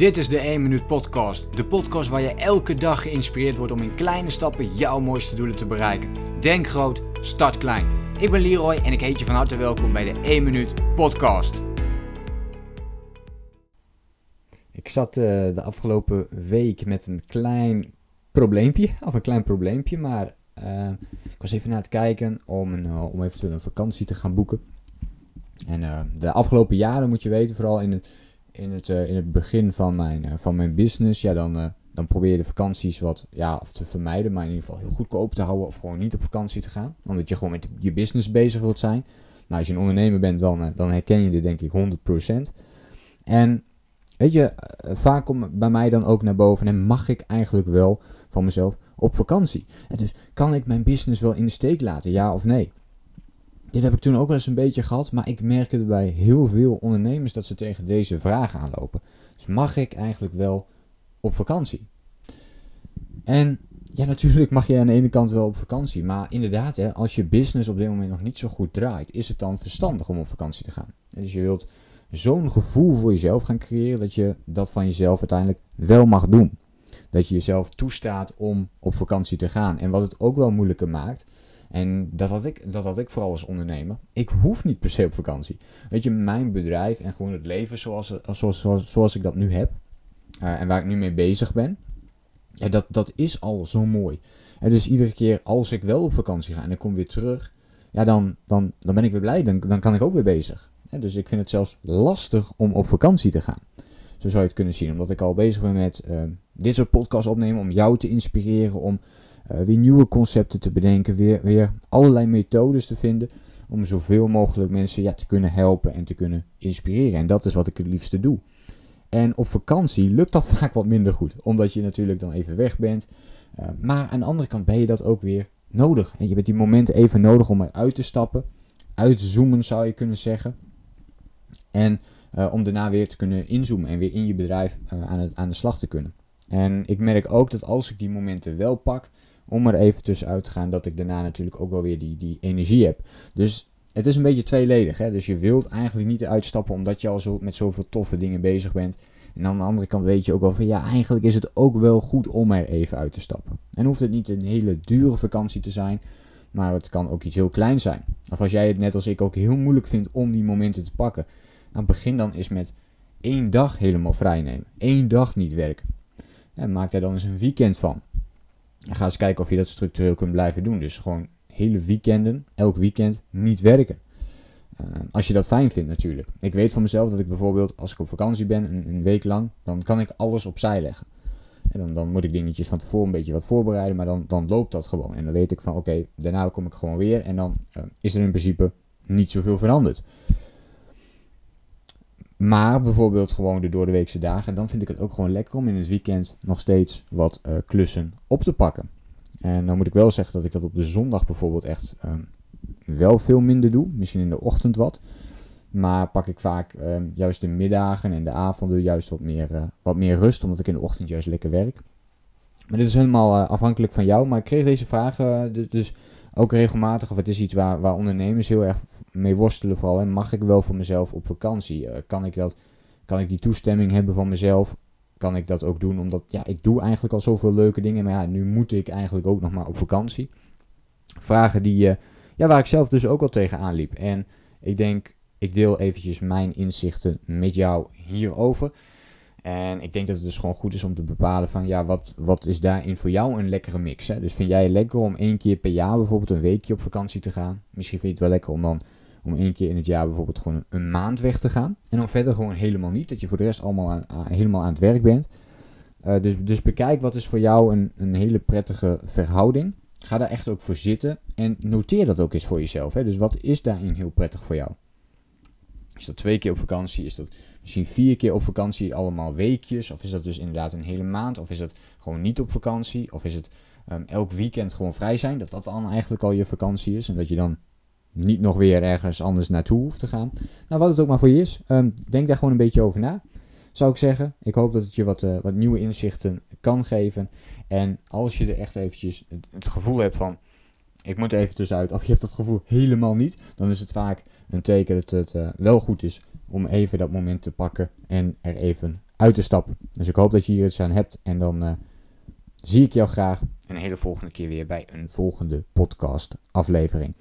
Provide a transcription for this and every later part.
Dit is de 1 Minuut Podcast. De podcast waar je elke dag geïnspireerd wordt om in kleine stappen jouw mooiste doelen te bereiken. Denk groot, start klein. Ik ben Leroy en ik heet je van harte welkom bij de 1 Minuut Podcast. Ik zat uh, de afgelopen week met een klein probleempje, of een klein probleempje, maar uh, ik was even naar het kijken om, een, uh, om eventueel een vakantie te gaan boeken. En de afgelopen jaren moet je weten, vooral in het in het, uh, in het begin van mijn, uh, van mijn business, ja, dan, uh, dan probeer je de vakanties wat ja, of te vermijden, maar in ieder geval heel goedkoop te houden of gewoon niet op vakantie te gaan. Omdat je gewoon met je business bezig wilt zijn. Nou, als je een ondernemer bent, dan, dan herken je dit denk ik 100%. En weet je, vaak komt bij mij dan ook naar boven en mag ik eigenlijk wel van mezelf op vakantie. En dus kan ik mijn business wel in de steek laten, ja of nee? Dit heb ik toen ook wel eens een beetje gehad, maar ik merkte bij heel veel ondernemers dat ze tegen deze vraag aanlopen. Dus mag ik eigenlijk wel op vakantie? En ja, natuurlijk mag je aan de ene kant wel op vakantie, maar inderdaad, hè, als je business op dit moment nog niet zo goed draait, is het dan verstandig om op vakantie te gaan. Dus je wilt zo'n gevoel voor jezelf gaan creëren dat je dat van jezelf uiteindelijk wel mag doen. Dat je jezelf toestaat om op vakantie te gaan. En wat het ook wel moeilijker maakt, en dat had, ik, dat had ik vooral als ondernemer. Ik hoef niet per se op vakantie. Weet je, mijn bedrijf en gewoon het leven zoals, zoals, zoals, zoals ik dat nu heb. Uh, en waar ik nu mee bezig ben. Ja, dat, dat is al zo mooi. En dus iedere keer als ik wel op vakantie ga en ik kom weer terug. Ja, dan, dan, dan ben ik weer blij. Dan, dan kan ik ook weer bezig. dus ik vind het zelfs lastig om op vakantie te gaan. Zo zou je het kunnen zien. Omdat ik al bezig ben met uh, dit soort podcasts opnemen. Om jou te inspireren. Om weer nieuwe concepten te bedenken, weer, weer allerlei methodes te vinden om zoveel mogelijk mensen ja, te kunnen helpen en te kunnen inspireren. En dat is wat ik het liefste doe. En op vakantie lukt dat vaak wat minder goed, omdat je natuurlijk dan even weg bent. Uh, maar aan de andere kant ben je dat ook weer nodig. En je bent die momenten even nodig om eruit te stappen, uit te zoomen zou je kunnen zeggen. En uh, om daarna weer te kunnen inzoomen en weer in je bedrijf aan, het, aan de slag te kunnen. En ik merk ook dat als ik die momenten wel pak, om er even tussenuit te gaan, dat ik daarna natuurlijk ook wel weer die, die energie heb. Dus het is een beetje tweeledig. Hè? Dus je wilt eigenlijk niet uitstappen omdat je al zo, met zoveel toffe dingen bezig bent. En aan de andere kant weet je ook wel van ja, eigenlijk is het ook wel goed om er even uit te stappen. En hoeft het niet een hele dure vakantie te zijn, maar het kan ook iets heel kleins zijn. Of als jij het net als ik ook heel moeilijk vindt om die momenten te pakken, dan begin dan eens met één dag helemaal vrij nemen. Eén dag niet werken. En maak daar dan eens een weekend van. En ga eens kijken of je dat structureel kunt blijven doen. Dus gewoon hele weekenden, elk weekend niet werken. Uh, als je dat fijn vindt natuurlijk. Ik weet van mezelf dat ik bijvoorbeeld als ik op vakantie ben, een, week lang, dan kan ik alles opzij leggen. En dan, dan moet ik dingetjes van tevoren een beetje wat voorbereiden, maar dan, dan loopt dat gewoon. En dan weet ik van oké, daarna kom ik gewoon weer en dan uh, is er in principe niet zoveel veranderd. Maar bijvoorbeeld gewoon de doordeweekse dagen, dan vind ik het ook gewoon lekker om in het weekend nog steeds wat uh, klussen op te pakken. En dan moet ik wel zeggen dat ik dat op de zondag bijvoorbeeld echt um, wel veel minder doe. Misschien in de ochtend wat. Maar pak ik vaak um, juist de middagen en de avonden juist wat meer, uh, wat meer rust, omdat ik in de ochtend juist lekker werk. Maar dit is helemaal uh, afhankelijk van jou. Maar ik kreeg deze vragen dus, dus ook regelmatig, of het is iets waar, waar ondernemers heel erg mee worstelen vooral. En mag ik wel voor mezelf op vakantie? Uh, kan, ik dat, kan ik die toestemming hebben van mezelf? Kan ik dat ook doen? Omdat ja, ik doe eigenlijk al zoveel leuke dingen. Maar ja, nu moet ik eigenlijk ook nog maar op vakantie. Vragen die, uh, ja, waar ik zelf dus ook al tegenaan liep. En ik denk, ik deel eventjes mijn inzichten met jou hierover. En ik denk dat het dus gewoon goed is om te bepalen van ja, wat, wat is daarin voor jou een lekkere mix. Hè? Dus vind jij het lekker om één keer per jaar bijvoorbeeld een weekje op vakantie te gaan? Misschien vind je het wel lekker om dan om één keer in het jaar bijvoorbeeld gewoon een maand weg te gaan. En dan verder gewoon helemaal niet, dat je voor de rest allemaal helemaal aan het werk bent. Uh, dus, dus bekijk wat is voor jou een, een hele prettige verhouding. Ga daar echt ook voor zitten en noteer dat ook eens voor jezelf. Hè? Dus wat is daarin heel prettig voor jou? Is dat twee keer op vakantie? Is dat misschien vier keer op vakantie, allemaal weekjes? Of is dat dus inderdaad een hele maand? Of is dat gewoon niet op vakantie? Of is het um, elk weekend gewoon vrij zijn? Dat dat dan eigenlijk al je vakantie is en dat je dan niet nog weer ergens anders naartoe hoeft te gaan. Nou, wat het ook maar voor je is, um, denk daar gewoon een beetje over na. Zou ik zeggen. Ik hoop dat het je wat, uh, wat nieuwe inzichten kan geven. En als je er echt eventjes het, gevoel hebt van ik moet even tussenuit, of je hebt dat gevoel helemaal niet, dan is het vaak een teken dat het uh, wel goed is om even dat moment te pakken en er even uit te stappen. Dus ik hoop dat je hier iets aan hebt. En dan uh, zie ik jou graag een hele volgende keer weer bij een volgende podcast aflevering.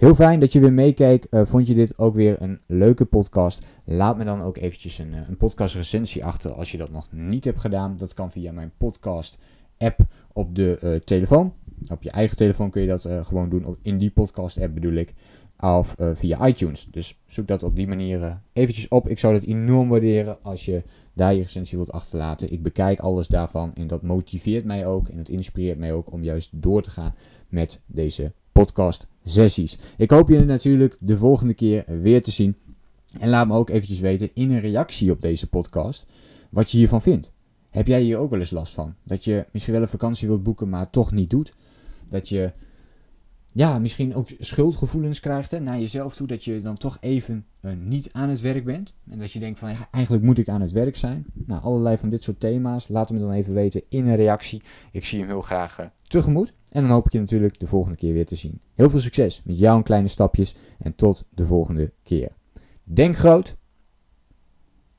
Heel fijn dat je weer meekeek. Uh, vond je dit ook weer een leuke podcast? Laat me dan ook eventjes een, een podcast recensie achter als je dat nog niet hebt gedaan. Dat kan via mijn podcast app op de uh, telefoon. Op je eigen telefoon kun je dat gewoon doen. In die podcast app bedoel ik. Of via iTunes. Dus zoek dat op die manier eventjes op. Ik zou het enorm waarderen als je daar je recensie wilt achterlaten. Ik bekijk alles daarvan. En dat motiveert mij ook. En het inspireert mij ook om juist door te gaan met deze podcast sessies. Ik hoop je natuurlijk de volgende keer weer te zien. En laat me ook eventjes weten in een reactie op deze podcast wat je hiervan vindt. Heb jij hier ook wel eens last van? Dat je misschien wel een vakantie wilt boeken, maar toch niet doet? Dat je ja, misschien ook schuldgevoelens krijgt hè, naar jezelf toe. Dat je dan toch even uh, niet aan het werk bent. En dat je denkt van ja, eigenlijk moet ik aan het werk zijn. Nou, allerlei van dit soort thema's. Laat me dan even weten in een reactie. Ik zie hem heel graag uh, tegemoet. En dan hoop ik je natuurlijk de volgende keer weer te zien. Heel veel succes met jouw kleine stapjes. En tot de volgende keer. Denk groot.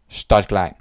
Start klein.